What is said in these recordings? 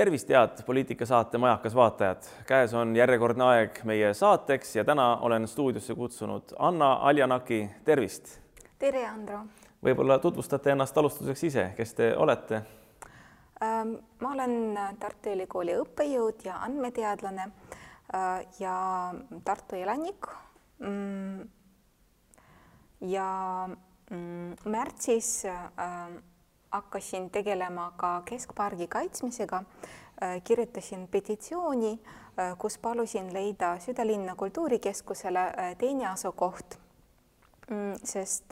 tervist, head poliitikasaate Majakas vaatajad. käes on järjekordne aeg meie saateks ja täna olen stuudiosse kutsunud Anna Aljanaki, tervist. tere, Andro. võib-olla tutvustate ennast alustuseks ise, kes te olete? Ähm, ma olen Tartu Ülikooli õppejõud ja andmeteadlane äh, ja Tartu elanik. Mm, ja mm, märtsis äh, hakkasin tegelema ka keskpargi kaitsmisega. Äh, kirjutasin petitsiooni, äh, kus palusin leida südalinna kultuurikeskusele äh, teine asukoht. Mm, sest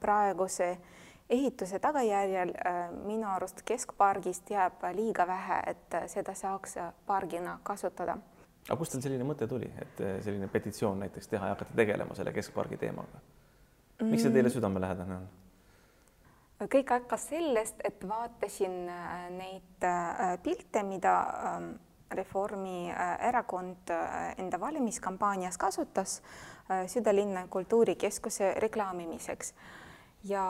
praeguse ehituse tagajärjel minu arust keskpargist jääb liiga vähe, et seda saaks pargina kasutada. aga kust teil selline mõte tuli, et selline petitsioon näiteks teha ja hakata tegelema selle keskpargi teemaga? miks see teile mm. südamelähedane on? Kõik hakkas sellest, et vaatasin äh, neid äh, pilte, mida ähm, Reformierakond äh, enda valimiskampaanias kasutas südalinna kultuurikeskuse reklaamimiseks. ja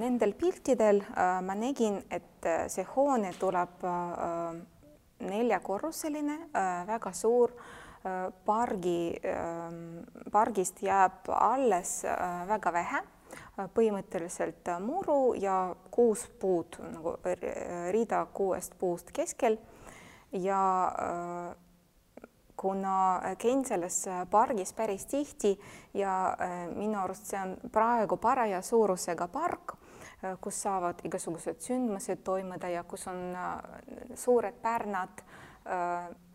nendel piltidel ma nägin, et see hoone tuleb neljakorruseline, väga suur pargi, ähm, pargist jääb alles väga vähe põhimõtteliselt muru ja kuus puud nagu rida kuuest puust keskel ja äh, kuna käin selles pargis päris tihti ja äh, minu arust see on praegu paraja suurusega park, äh, kus saavad igasugused sündmused toimuda ja kus on suured pärnad.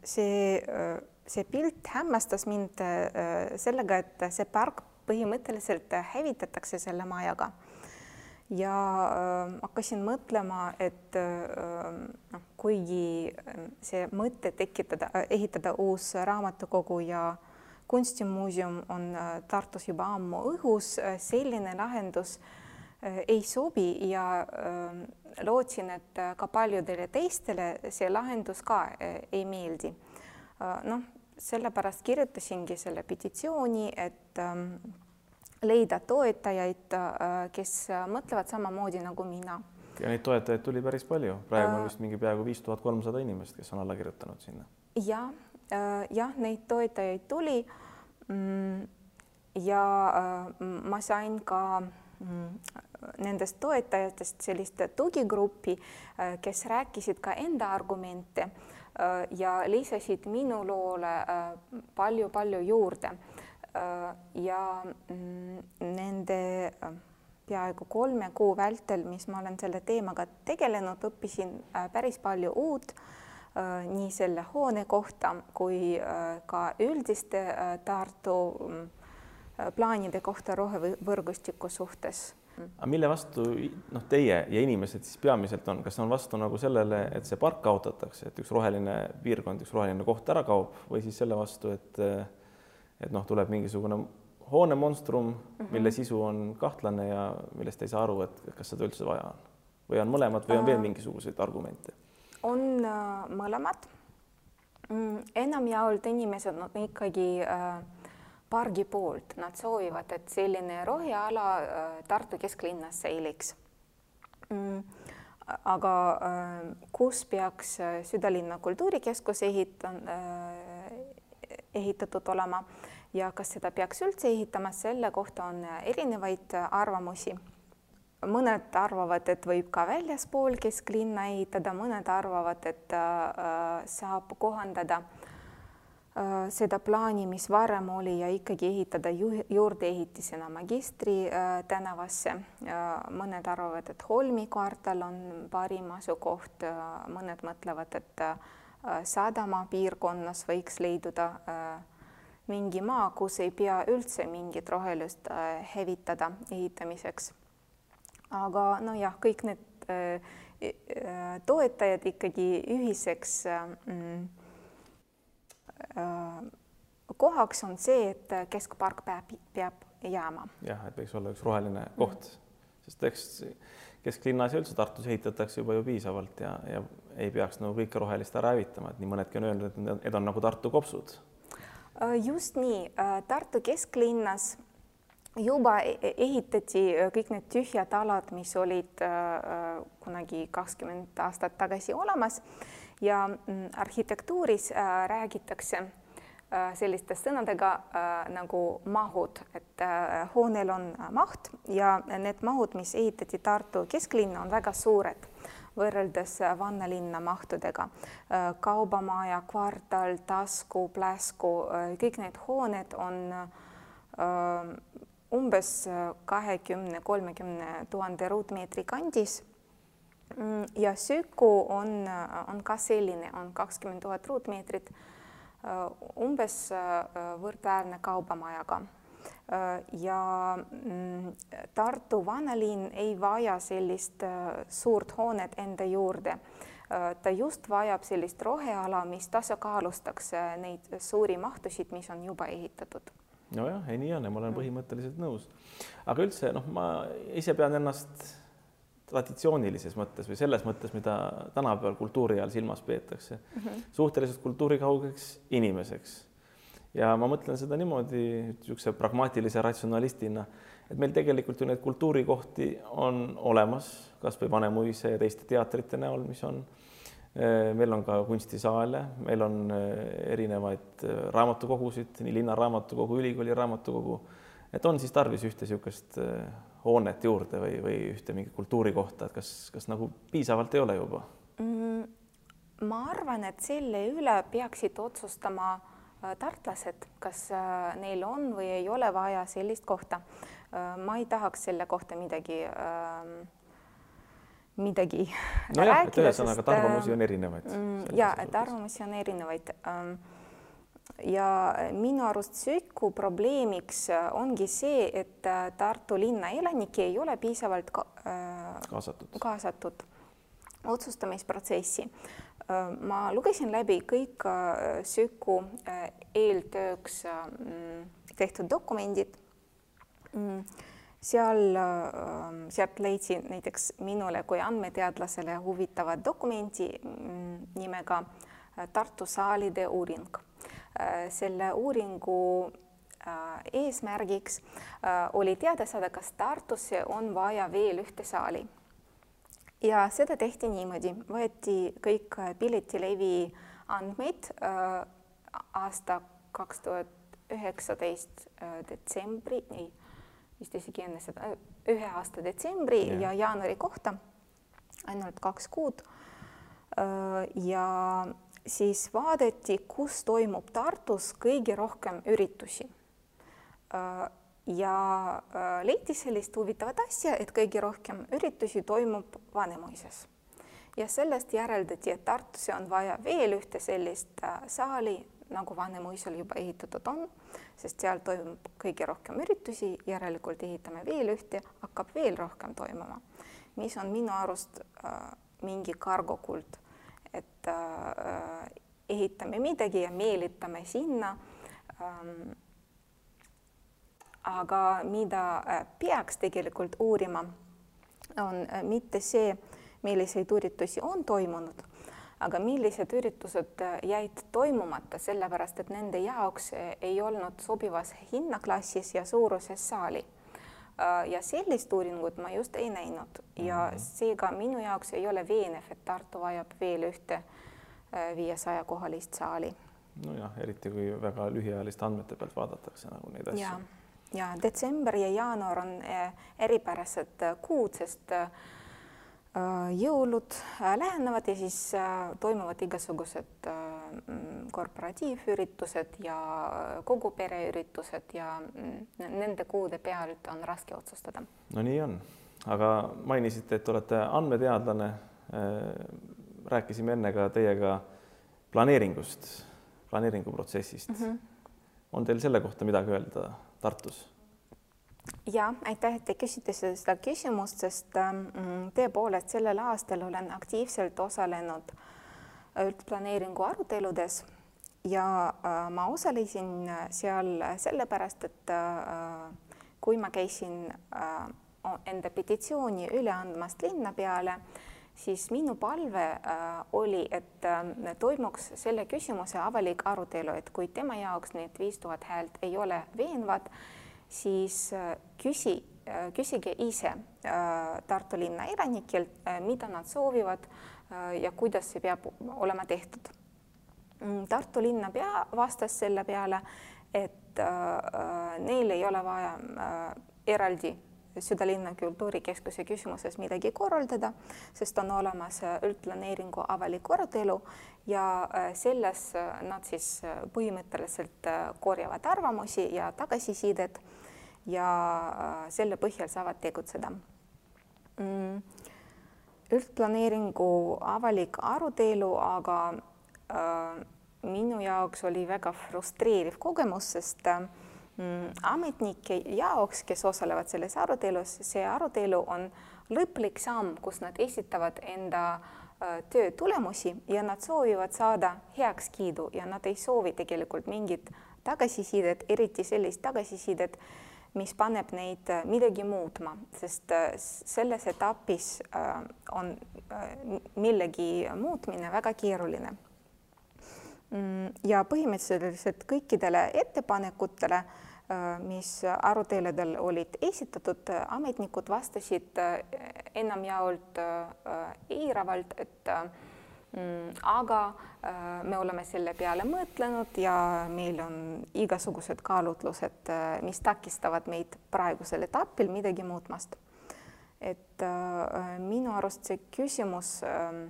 see, see pilt hämmastas mind sellega, et see park põhimõtteliselt hävitatakse selle majaga. ja äh, hakkasin mõtlema, et äh, noh, kuigi see mõte tekitada, ehitada uus raamatukogu ja kunstimuuseum on äh, Tartus juba ammu õhus, selline lahendus äh, ei sobi ja äh, lootsin, et ka paljudele teistele see lahendus ka äh, ei meeldi. noh, sellepärast kirjutasingi selle petitsiooni, et ähm, leida toetajaid, äh, kes mõtlevad samamoodi nagu mina. ja neid toetajaid tuli päris palju, praegu on äh, vist mingi peaaegu viis tuhat kolmsada inimest, kes on alla kirjutanud sinna. ja äh, jah, neid toetajaid tuli. Mm, ja ma sain ka mm, nendest toetajatest sellist tugigruppi, kes rääkisid ka enda argumente ja lisasid minu loole palju-palju juurde Äh, ja mm, nende äh, peaaegu kolme kuu vältel, mis ma olen selle teemaga tegelenud, õppisin äh, päris palju uut nii selle hoone kohta kui ka üldiste Tartu mm, plaanide kohta rohevõrgustiku suhtes. Aga mille vastu noh, teie ja inimesed siis peamiselt on, kas on vastu nagu sellele, et see park kaotatakse, et üks roheline piirkond, üks roheline koht ära kaob või siis selle vastu, et et noh, tuleb mingisugune hoonemonstrum mm, -hmm. mille sisu on kahtlane ja millest ei saa aru, et kas seda üldse vaja on või on mõlemad või on veel mingisuguseid argumente? on äh, mõlemad mm,. enamjaolt inimesed on ikkagi äh, pargi poolt, nad soovivad, et selline roheala äh, Tartu kesklinnas säiliks. Mm aga äh, kus peaks äh, südalinna kultuurikeskus ehitan- äh,, ehitatud olema ja kas seda peaks üldse ehitama, selle kohta on erinevaid arvamusi. mõned arvavad, et võib ka väljaspool kesklinna ehitada, mõned arvavad, et saab kohandada. äh, seda plaani, mis varem oli ja ikkagi ehitada ju juurdeehitisena Magistri äh, tänavasse. mõned arvavad, et Holmi kvartal on parim asukoht, mõned mõtlevad, et sadama piirkonnas võiks leiduda äh, mingi maa, kus ei pea üldse mingit rohelust äh, hävitada ehitamiseks. aga nojah, kõik need äh, äh, toetajad ikkagi ühiseks mm, kohaks on see, et keskpark peab, peab jääma. jah, et võiks olla üks roheline koht sest eks kesklinnas ja üldse Tartus ehitatakse juba ju piisavalt ja, ja ei peaks nagu kõike rohelist ära hävitama, et nii mõnedki on öelnud, et need on nagu Tartu kopsud Äh, just nii, äh, Tartu kesklinnas juba e-, e-, ehitati äh, kõik need tühjad alad, mis olid kunagi kakskümmend aastat tagasi olemas ja mm, arhitektuuris äh, räägitakse äh, selliste sõnadega äh, nagu mahud, et äh, hoonel on maht ja need mahud, mis ehitati Tartu kesklinna, on väga suured võrreldes vannalinna mahtudega. Äh, kaubamaja, kvartal, tasku, pläsku, äh, kõik need hooned on äh, umbes kahekümne, kolmekümne tuhande ruutmeetri kandis. Mm, ja Süku on, on ka selline, on kakskümmend tuhat ruutmeetrit, umbes võrdväärne kaubamajaga Äh, ja mm, Tartu vanalinn ei vaja sellist äh, suurt hoonet enda juurde. Äh, ta just vajab sellist roheala, mis tasakaalustaks neid suuri mahtusid, mis on juba ehitatud. Nojah, ei nii on ja ma olen põhimõtteliselt nõus. aga üldse noh, ma ise pean ennast traditsioonilises mõttes või selles mõttes, mida tänapäeval kultuuri all silmas peetakse mm, -hmm. suhteliselt kultuurikaugeks inimeseks ja ma mõtlen seda niimoodi niisuguse pragmaatilise ratsionalistina, et meil tegelikult ju neid kultuurikohti on olemas, kasvõi Vanemuise ja teiste teatrite näol, mis on. Meil on ka kunstisaale, meil on eh, erinevaid eh, raamatukogusid, nii linnaraamatukogu, ülikooli raamatukogu. et on siis tarvis ühte niisugust hoonet juurde või, või ühte mingit kultuurikohta, et kas, kas nagu piisavalt ei ole juba mm,? ma arvan, et selle üle peaksid otsustama Äh, tartlased, kas äh, neil on või ei ole vaja sellist kohta. Äh, ma ei tahaks selle kohta midagi ähm, midagi no jah, et ühesõnaga, et arvamusi on erinevaid. Mm, ja et arvamusi on erinevaid. Ähm, ja minu arust Süku probleemiks ongi see, et Tartu linna elanikke ei ole piisavalt ka, kaasatud, kaasatud otsustamisprotsessi ma lugesin läbi kõik Süku eeltööks tehtud dokumendid. Seal, sealt leidsin näiteks minule kui andmeteadlasele huvitavat dokumenti nimega Tartu saalide uuring. selle uuringu eesmärgiks oli teada saada, kas Tartusse on vaja veel ühte saali ja seda tehti niimoodi, võeti kõik piletilevi andmeid äh, aasta kaks tuhat üheksateist äh, detsembri, ei, vist isegi enne seda, ühe aasta detsembri ja, ja jaanuari kohta, ainult kaks kuud. Ja siis vaadati, kus toimub Tartus kõige rohkem üritusi. Ja leiti sellist huvitavat asja, et kõige rohkem üritusi toimub Vanemuises. Ja sellest järeldati, et Tartusse on vaja veel ühte sellist äh, saali, nagu Vanemuisel juba ehitatud on, sest seal toimub kõige rohkem üritusi, järelikult ehitame veel ühte, hakkab veel rohkem toimuma, mis on minu arust äh, mingi kargokult, et äh, ehitame midagi ja meelitame sinna ähm, aga mida äh, peaks tegelikult uurima, on äh, mitte see, milliseid üritusi on toimunud, aga millised üritused äh, jäid toimumata, sellepärast et nende jaoks ei olnud sobivas hinnaklassis ja suuruses saali. ja sellist uuringut ma just ei näinud ja mm -hmm. seega minu jaoks ei ole veenev, et Tartu vajab veel ühte viiesaja kohalist saali. nojah, eriti kui väga lühiajaliste andmete pealt vaadatakse nagu neid asju ja detsember ja jaanuar on eripärased kuud, sest eh, jõulud lähenevad ja siis toimuvad igasugused mm, korporatiivüritused ja kogu pereüritused ja mm, nende kuude pealt on raske otsustada. no nii on, aga mainisite, et olete andmeteadlane. rääkisime enne ka teiega planeeringust, planeeringuprotsessist mm. -hmm. on teil selle kohta midagi öelda? Tartus? Ja aitäh, et te küsite seda küsimust, sest ähm, tõepoolest sellel aastal olen aktiivselt osalenud üldplaneeringu aruteludes ja äh, ma osalesin seal sellepärast, et äh, kui ma käisin äh, enda petitsiooni üle andmast linna peale, siis minu palve oli, et toimuks selle küsimuse avalik arutelu, et kui tema jaoks need viis tuhat häält ei ole veenvad, siis küsi küsige ise Tartu linna elanikelt, mida nad soovivad ja kuidas see peab olema tehtud. Mm, Tartu linnapea vastas selle peale, et neil ei ole vaja eraldi südalinna kultuurikeskuse küsimuses midagi korraldada, sest on olemas üldplaneeringu avalik arutelu ja selles nad siis põhimõtteliselt korjavad arvamusi ja tagasisidet ja selle põhjal saavad tegutseda. Mm. Üldplaneeringu avalik arutelu, aga äh, minu jaoks oli väga frustreeriv kogemus, sest äh, ametnike jaoks, kes osalevad selles arutelus, see arutelu on lõplik samm, kus nad esitavad enda äh, töö tulemusi ja nad soovivad saada heakskiidu ja nad ei soovi tegelikult mingit tagasisidet, eriti sellist tagasisidet, mis paneb neid äh, midagi muutma, sest äh, selles etapis äh, on millegi muutmine väga keeruline. Mm, ja põhimõtteliselt kõikidele ettepanekutele, mis aruteludel olid esitatud, ametnikud vastasid enamjaolt eiravalt, et aga äh, me oleme selle peale mõtlenud ja meil on igasugused kaalutlused, äh, mis takistavad meid praegusel etapil midagi muutmast. et äh, minu arust see küsimus, ähm,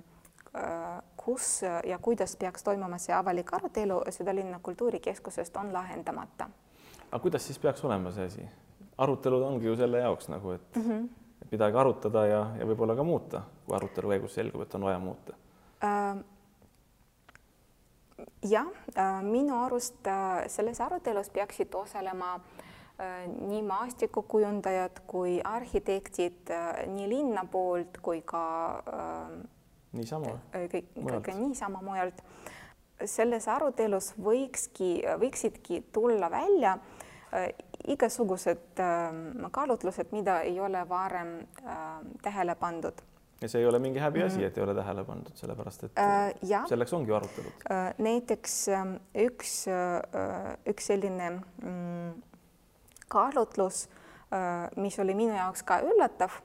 kus ja kuidas peaks toimuma see avalik arutelu südalinna kultuurikeskusest, on lahendamata. aga kuidas siis peaks olema see asi? arutelud ongi ju selle jaoks nagu, et mm -hmm. midagi arutada ja, ja võib-olla ka muuta, kui arutelu käigus selgub, et on vaja muuta jah, äh, minu arust äh, selles arutelus peaksid osalema nii maastikukujundajad kui arhitektid nii linna poolt kui ka niisama kõik ka niisama mujalt. selles arutelus võikski, võiksidki tulla välja igasugused kaalutlused, mida ei ole varem tähele pandud ja see ei ole mingi häbiasi mm, -hmm. et ei ole tähele pandud, sellepärast et äh, ja. selleks ongi arutelud äh,. näiteks äh, üks äh,, üks selline mm, kaalutlus äh,, mis oli minu jaoks ka üllatav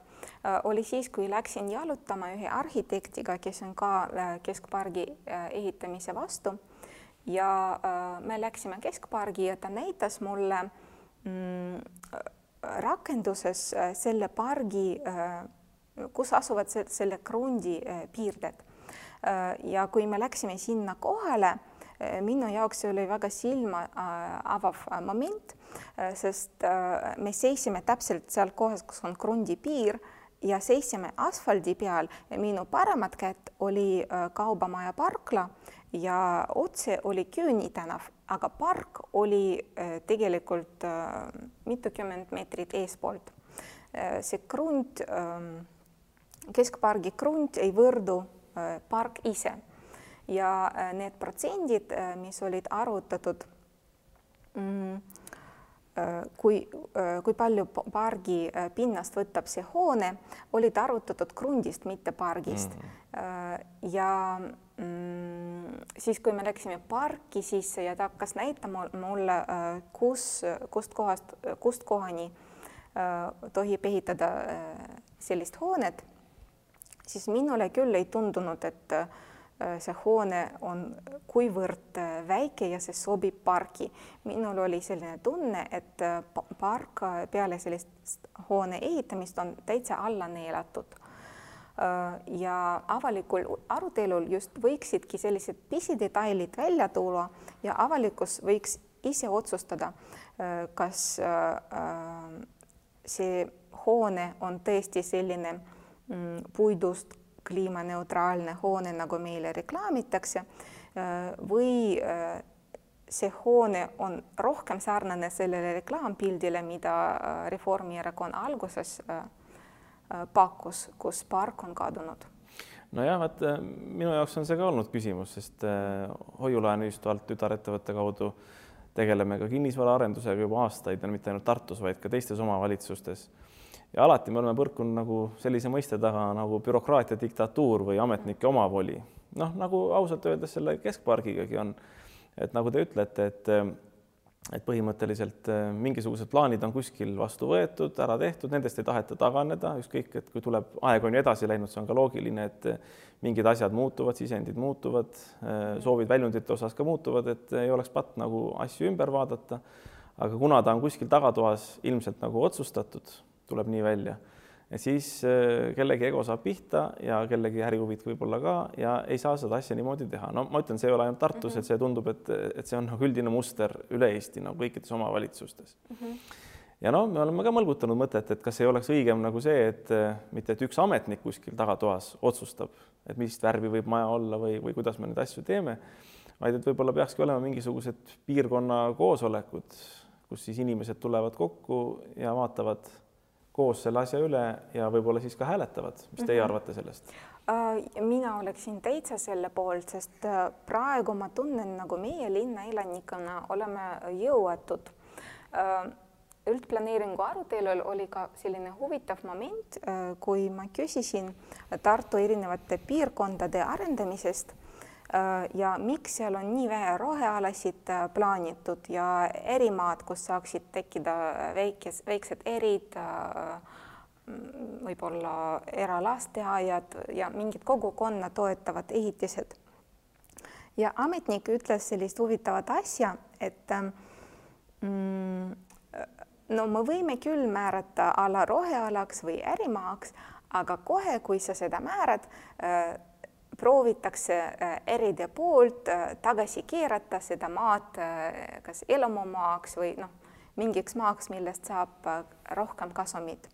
äh,, oli siis, kui läksin jalutama ühe arhitektiga, kes on ka äh, keskpargi äh, ehitamise vastu ja äh, me läksime keskpargi ja ta näitas mulle mm, rakenduses äh, selle pargi äh, kus asuvad selle krundi äh, piirded. Äh, ja kui me läksime sinna kohale, äh, minu jaoks see oli väga silma avav moment, sest me seisime täpselt seal kohas, kus on krundi piir ja seisime asfaldi peal. minu paremat kätt oli Kaubamaja parkla ja otse oli Küüni tänav, aga park oli tegelikult mitukümmend meetrit eespoolt. see krunt ähm, keskpargi krunt ei võrdu äh, park ise. Ja äh, need protsendid, äh, mis olid arvutatud, mm, kui, kui palju pargi pinnast võtab see hoone, olid arvutatud krundist, mitte pargist. Mm.. ja mm, siis, kui me läksime parki sisse ja ta hakkas näitama mulle, kus, kust kohast, kust kohani tohib ehitada sellist hoonet siis minule küll ei tundunud, et äh, see hoone on kuivõrd äh, väike ja see sobib pargi. minul oli selline tunne, et äh, park peale sellist hoone ehitamist on täitsa alla neelatud. ja avalikul arutelul just võiksidki sellised pisidetailid välja tuua ja avalikkus võiks ise otsustada, kas see hoone on tõesti selline Mm, puidust kliimaneutraalne hoone, nagu meile reklaamitakse, äh, või äh, see hoone on rohkem sarnane sellele reklaampildile, mida äh, Reformierakond alguses pakkus, kus park on kadunud. Nojah, vaat minu jaoks on see ka olnud küsimus, sest hoiu-laenuühistu alt tütarettevõtte kaudu tegeleme ka kinnisvaraarendusega juba aastaid ja mitte ainult Tartus, vaid ka teistes omavalitsustes ja alati me oleme põrkunud nagu sellise mõiste taga nagu bürokraatia diktatuur või ametnike omavoli. noh, nagu ausalt öeldes selle keskpargigagi on, et nagu te ütlete, et et põhimõtteliselt äh, mingisugused plaanid on kuskil vastu võetud, ära tehtud, nendest ei taheta taganeda, ükskõik, et kui tuleb, aeg on ju edasi läinud, see on ka loogiline, et äh, mingid asjad muutuvad, sisendid muutuvad, äh, soovid väljundite osas ka muutuvad, et ei oleks patt nagu asju ümber vaadata. aga kuna ta on kuskil tagatoas ilmselt nagu otsustatud, tuleb nii välja ja siis äh, kellegi ego saab pihta ja kellegi ärihuvid võib-olla ka ja ei saa seda asja niimoodi teha. no ma ütlen, see ei ole ainult Tartus mm, -hmm. et see tundub, et, et see on nagu üldine muster üle Eesti nagu kõikides omavalitsustes mm. -hmm. ja no me oleme ka mõlgutanud mõtet, et kas ei oleks õigem nagu see, et äh, mitte, et üks ametnik kuskil tagatoas otsustab, et millist värvi võib maja olla või, või kuidas me neid asju teeme, vaid et võib-olla peakski olema mingisugused piirkonna koosolekud, kus siis inimesed tulevad kokku ja vaatavad koos selle asja üle ja võib-olla siis ka hääletavad. mis teie mm -hmm. arvate sellest? Äh, mina oleksin täitsa selle poolt, sest äh, praegu ma tunnen, nagu meie linnaelanikuna oleme jõuetud. Äh, üldplaneeringu arutelul oli ka selline huvitav moment, kui ma küsisin Tartu erinevate piirkondade arendamisest ja miks seal on nii vähe rohealasid äh, plaanitud ja erimaad, kus saaksid tekkida väikes, väiksed erid, äh, võib-olla eralasteaiad ja mingid kogukonna toetavad ehitised. ja ametnik ütles sellist huvitavat asja, et mm, no me võime küll määrata ala rohealaks või ärimaaks, aga kohe, kui sa seda määrad, proovitakse äh, eride poolt äh, tagasi keerata seda maad äh, kas elamumaaks või noh, mingiks maaks, millest saab rohkem kasumit.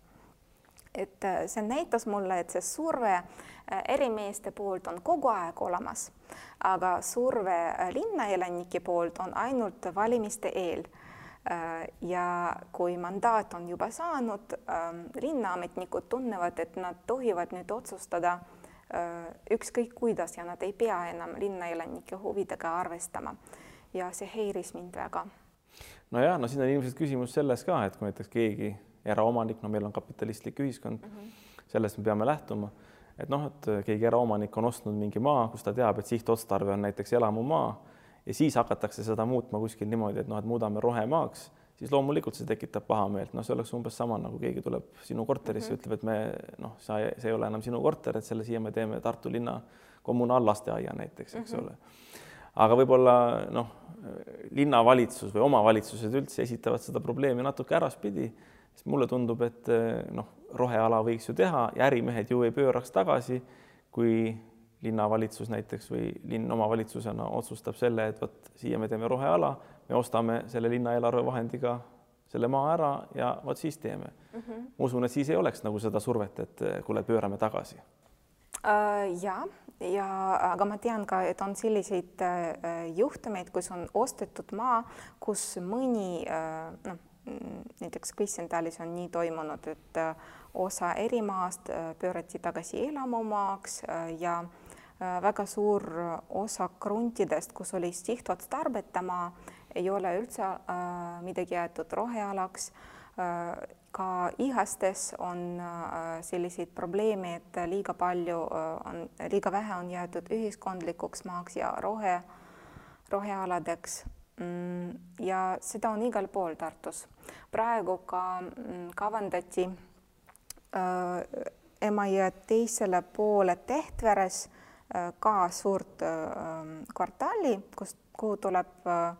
et see näitas mulle, et see surve ärimeeste poolt on kogu aeg olemas, aga surve linnaelanike poolt on ainult valimiste eel ja kui mandaat on juba saanud, linnaametnikud tunnevad, et nad tohivad nüüd otsustada ükskõik kuidas ja nad ei pea enam linnaelanike huvidega arvestama. ja see häiris mind väga. nojah, no siin on ilmselt küsimus selles ka, et kui näiteks keegi eraomanik, no meil on kapitalistlik ühiskond mm, -hmm. sellest me peame lähtuma, et noh, et keegi eraomanik on ostnud mingi maa, kus ta teab, et sihtotstarve on näiteks elamumaa ja siis hakatakse seda muutma kuskil niimoodi, et noh, et muudame rohemaaks siis loomulikult see tekitab pahameelt, noh, see oleks umbes sama nagu keegi tuleb sinu korterisse mm, -hmm. ütleb, et me noh, sa, see ei ole enam sinu korter, et selle siia me teeme Tartu linna kommunaallasteaia näiteks, eks mm -hmm. ole. aga võib-olla noh, linnavalitsus või omavalitsused üldse esitavad seda probleemi natuke äraspidi, sest mulle tundub, et noh, roheala võiks ju teha ja ärimehed ju ei pööraks tagasi, kui linnavalitsus näiteks või linn omavalitsusena otsustab selle, et vot siia me teeme roheala, me ostame selle linna eelarvevahendiga selle maa ära ja vot siis teeme mm. -hmm. ma usun, et siis ei oleks nagu seda survet, et kuule, pöörame tagasi uh,. ja, ja aga ma tean ka, et on selliseid uh, juhtumeid, kus on ostetud maa, kus mõni uh, noh, näiteks Kvistendalis on nii toimunud, et osa erimaast pöörati tagasi elamumaaks ja väga suur osa kruntidest, kus oli sihtotstarbeta maa, ei ole üldse äh, midagi jäetud rohealaks äh,. ka ihastes on äh, selliseid probleeme, et liiga palju äh, on, liiga vähe on jäetud ühiskondlikuks maaks ja rohe, rohealadeks mm,. ja seda on igal pool Tartus. praegu ka mm, kavandati äh, Emajõe teisele poole Tehtveres äh, ka suurt äh, kvartali, kust, kuhu tuleb äh,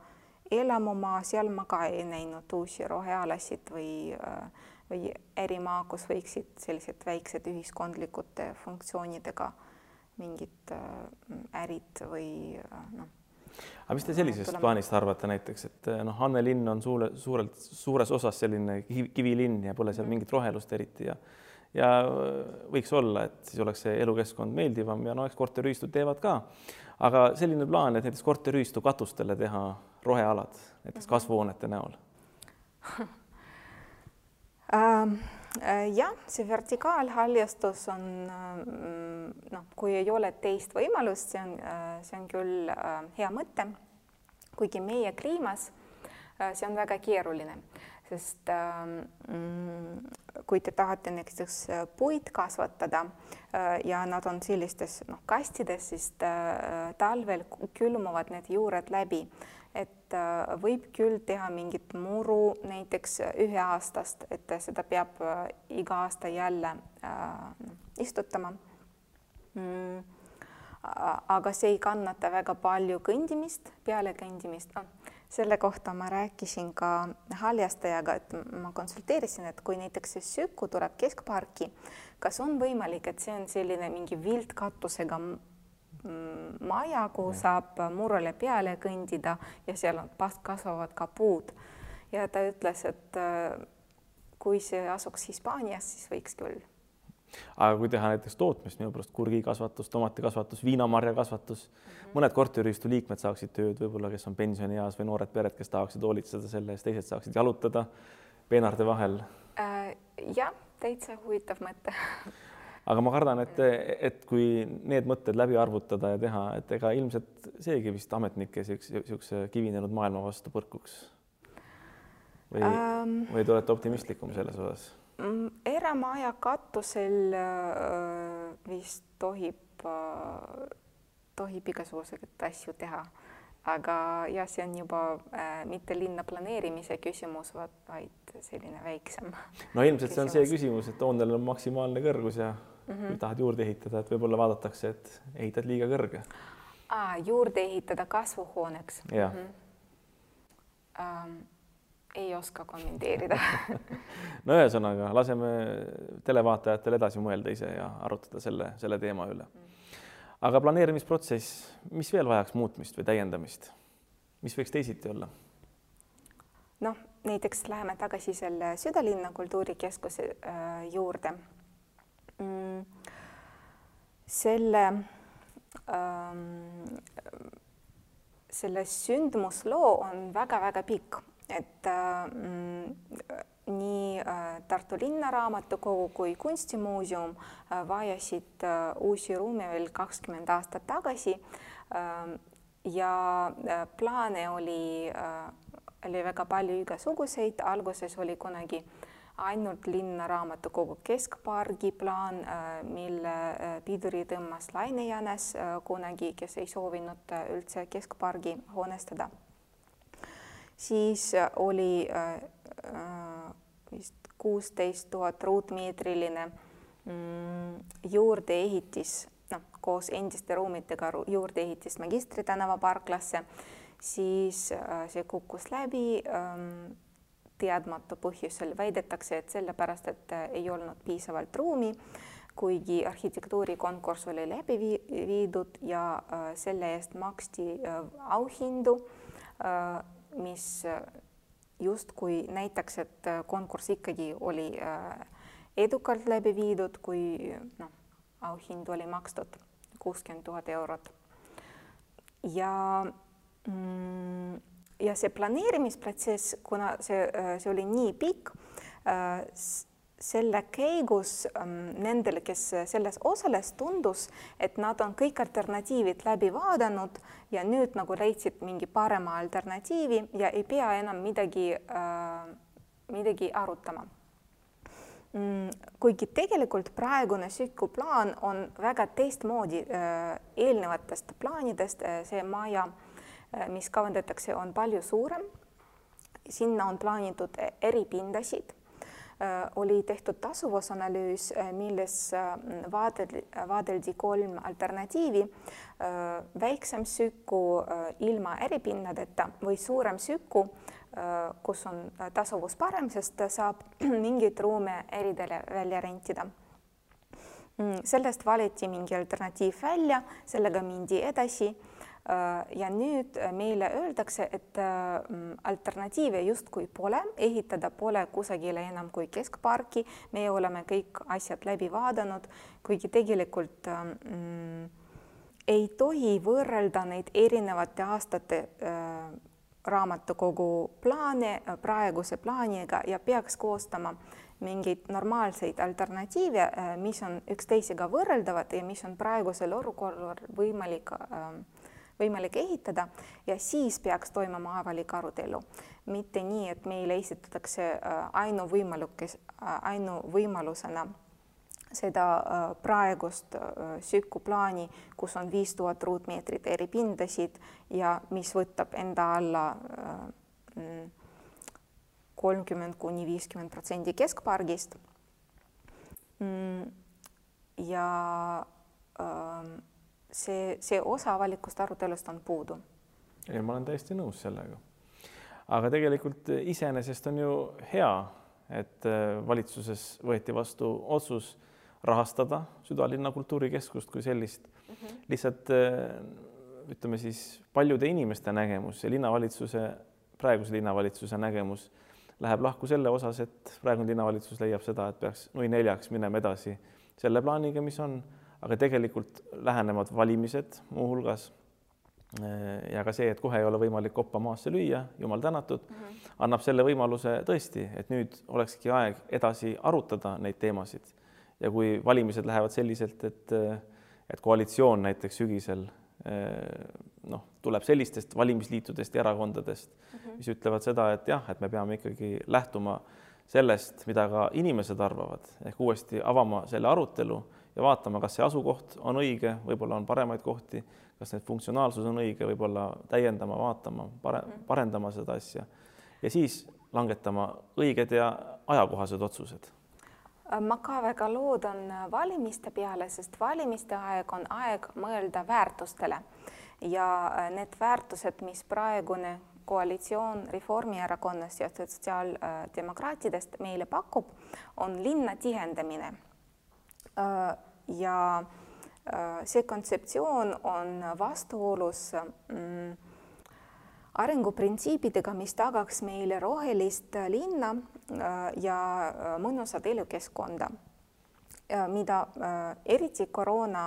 elamumaa, seal ma ka ei näinud uusi rohealasid või, äh, või erimaa, kus võiksid sellised väiksed ühiskondlikud funktsioonidega mingid ärid või noh. aga mis te sellisest tulema... plaanist arvate näiteks, et noh, Anne linn on suure, suurelt, suures osas selline kivilinn ja pole seal mm. mingit rohelust eriti ja ja võiks olla, et siis oleks see elukeskkond meeldivam ja no eks korteriühistud teevad ka. aga selline plaan, et näiteks korteriühistu katustele teha rohealad näiteks mhm. kasvuhoonete näol ähm, äh, jah, see vertikaalhaljastus on noh, kui ei ole teist võimalust, see on, äh, see on küll äh, hea mõte. kuigi meie kliimas see on väga keeruline, sest ähm, kui te tahate näiteks puid kasvatada ja nad on sellistes noh, kastides, siis talvel külmuvad need juured läbi et võib küll teha mingit muru näiteks üheaastast, et seda peab iga aasta jälle äh, istutama mm aga see ei kannata väga palju kõndimist, peale kõndimist no,. Selle kohta ma rääkisin ka haljastajaga, et ma konsulteerisin, et kui näiteks see Süku tuleb keskparki, kas on võimalik, et see on selline mingi vildkatusega maja, kuhu saab murule peale kõndida ja seal on, kasvavad ka puud. ja ta ütles, et äh, kui see asuks Hispaanias, siis võiks küll aga kui teha näiteks tootmist, minu pärast kurgikasvatus, tomatikasvatus, viinamarjakasvatus mm, -hmm. mõned korteriühistu liikmed saaksid tööd võib-olla, kes on pensionieas või noored pered, kes tahaksid hoolitseda selle eest, teised saaksid jalutada peenarde vahel äh,. jah, täitsa huvitav mõte aga ma kardan, et, et kui need mõtted läbi arvutada ja teha, et ega ilmselt seegi vist ametnike niisuguse kivinenud maailma vastu põrkuks. või um,, või te olete optimistlikum selles osas? Mm, eramaja katusel äh, vist tohib, äh, tohib igasuguseid asju teha, aga jah, see on juba äh, mitte linna planeerimise küsimus, vaid selline väiksem. no ilmselt see on see küsimus, et hoonel on maksimaalne kõrgus ja mm -hmm. kui tahad juurde ehitada, et võib-olla vaadatakse, et ehitad liiga kõrge. juurde ehitada kasvuhooneks. jah mm -hmm. um, ei oska kommenteerida no ühesõnaga, laseme televaatajatel edasi mõelda ise ja arutada selle, selle teema üle. aga planeerimisprotsess, mis veel vajaks muutmist või täiendamist? mis võiks teisiti olla? noh, näiteks läheme tagasi selle südalinna kultuurikeskuse äh, juurde mm,. selle ähm, selle sündmusloo on väga-väga pikk et mm, nii äh, Tartu Linnaraamatukogu kui Kunstimuuseum äh, vajasid äh, uusi ruume veel kakskümmend aastat tagasi. Ähm, ja plaane oli, oli väga palju igasuguseid, alguses oli kunagi ainult Linnaraamatukogu keskpargi plaan, mille piduri tõmbas Laine Jänes kunagi, kes ei soovinud üldse keskpargi hoonestada siis äh, oli äh, äh, vist kuusteist tuhat ruutmeetriline mm, juurdeehitis, noh, koos endiste ruumidega juurdeehitis Magistri tänava parklasse, siis see kukkus läbi ähm, teadmatu põhjusel, väidetakse, et sellepärast, et ei olnud piisavalt ruumi, kuigi arhitektuurikonkurss oli läbi viidud ja selle eest maksti auhindu mis äh, justkui näitaks, et äh, konkurss ikkagi oli äh, edukalt läbi viidud, kui noh, auhind oli makstud kuuskümmend tuhat eurot. ja mm, ja see planeerimisprotsess, kuna see, see oli nii pikk, selle käigus ähm, nendele, kes selles osales, tundus, et nad on kõik alternatiivid läbi vaadanud ja nüüd nagu leidsid mingi parema alternatiivi ja ei pea enam midagi äh,, midagi arutama mm,. kuigi tegelikult praegune Süku plaan on väga teistmoodi äh, eelnevatest plaanidest äh,, see maja mis kavandatakse, on palju suurem. sinna on plaanitud eripindasid oli tehtud tasuvusanalüüs, äh, milles äh, vaadeldi, vaadeldi kolm alternatiivi. väiksem süku ilma äripinnadeta või suurem süku, kus on tasuvus parem, sest saab mingeid ruume äridele välja rentida mm, sellest valiti mingi alternatiiv välja, sellega mindi edasi Äh, ja nüüd äh, meile öeldakse, et äh, mm, alternatiive justkui pole, ehitada pole kusagile enam kui keskparki, meie oleme kõik asjad läbi vaadanud, kuigi tegelikult mm, ei tohi võrrelda neid erinevate aastate äh, raamatukogu plaane praeguse plaaniga ja peaks koostama mingeid normaalseid alternatiive, mis on üksteisega võrreldavad ja mis on praegusel olukorral võimalik äh, võimalik ehitada ja siis peaks toimuma avalik arutelu, mitte nii, et meile esitatakse ainuvõimalus, ainuvõimalusena seda praegust SÜKU plaani, kus on viis tuhat ruutmeetrit eripindasid ja mis võtab enda alla kolmkümmend kuni viiskümmend protsenti keskpargist. Mm, ja ähm, see, see osa avalikust arutelust on puudu. ei, ma olen täiesti nõus sellega. aga tegelikult iseenesest on ju hea, et äh, valitsuses võeti vastu otsus rahastada südalinna kultuurikeskust kui sellist mm. -hmm. lihtsalt äh, ütleme siis paljude inimeste nägemus ja linnavalitsuse, praeguse linnavalitsuse nägemus läheb lahku selle osas, et praegune linnavalitsus leiab seda, et peaks nui neljaks minema edasi selle plaaniga, mis on, aga tegelikult lähenevad valimised muuhulgas. ja ka see, et kohe ei ole võimalik koppa maasse lüüa, jumal tänatud mm, -hmm. annab selle võimaluse tõesti, et nüüd olekski aeg edasi arutada neid teemasid. ja kui valimised lähevad selliselt, et, et koalitsioon näiteks sügisel noh, tuleb sellistest valimisliitudest ja erakondadest mm, -hmm. mis ütlevad seda, et jah, et me peame ikkagi lähtuma sellest, mida ka inimesed arvavad, ehk uuesti avama selle arutelu ja vaatama, kas see asukoht on õige, võib-olla on paremaid kohti, kas need funktsionaalsus on õige, võib-olla täiendama, vaatama, pare-, mhm. parendama seda asja ja siis langetama õiged ja ajakohased otsused ma ka väga loodan valimiste peale, sest valimiste aeg on aeg mõelda väärtustele ja need väärtused, mis praegune koalitsioon Reformierakonnast ja sotsiaaldemokraatidest meile pakub, on linna tihendamine. Äh, ja äh, see kontseptsioon on vastuolus mm, arenguprintsiipidega, mis tagaks meile rohelist linna äh, ja mõnusat elukeskkonda, mida eriti koroona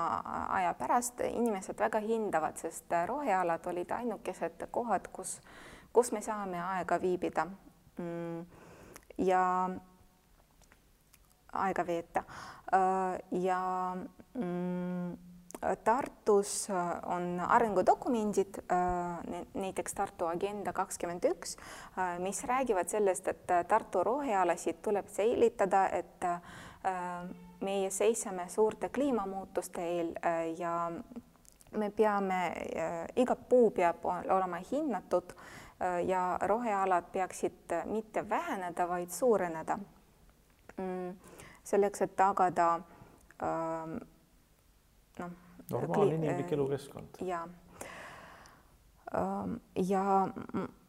aja pärast inimesed väga hindavad, sest rohealad olid ainukesed kohad, kus, kus me saame aega viibida. Mm, ja aega veeta ja mm, Tartus äh, on arengudokumendid, äh, näiteks Tartu Agenda kakskümmend üks, äh, mis räägivad sellest, et Tartu rohealasid tuleb säilitada, et meie seisame suurte kliimamuutuste eel ja me peame, iga puu peab olema hinnatud ja rohealad peaksid mitte väheneda, vaid suureneda. Mm, selleks, et tagada noh normaalne inimlik elukeskkond. ja, ja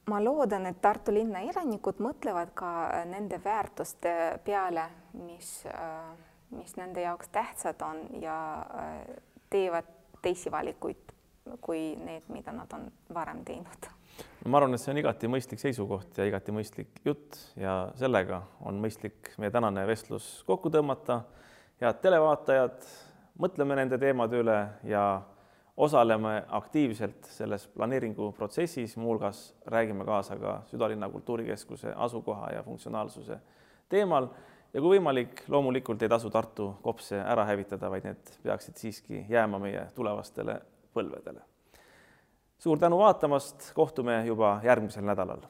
ma loodan, et Tartu linna elanikud mõtlevad ka nende väärtuste peale, mis, mis nende jaoks tähtsad on ja teevad teisi valikuid kui need, mida nad on varem teinud ma arvan, et see on igati mõistlik seisukoht ja igati mõistlik jutt ja sellega on mõistlik meie tänane vestlus kokku tõmmata. head televaatajad, mõtleme nende teemade üle ja osaleme aktiivselt selles planeeringuprotsessis, muuhulgas räägime kaasa ka südalinna kultuurikeskuse asukoha ja funktsionaalsuse teemal ja kui võimalik, loomulikult ei tasu Tartu kopse ära hävitada, vaid need peaksid siiski jääma meie tulevastele põlvedele. Suur tänu vaatamast, kohtume juba järgmisel nädalal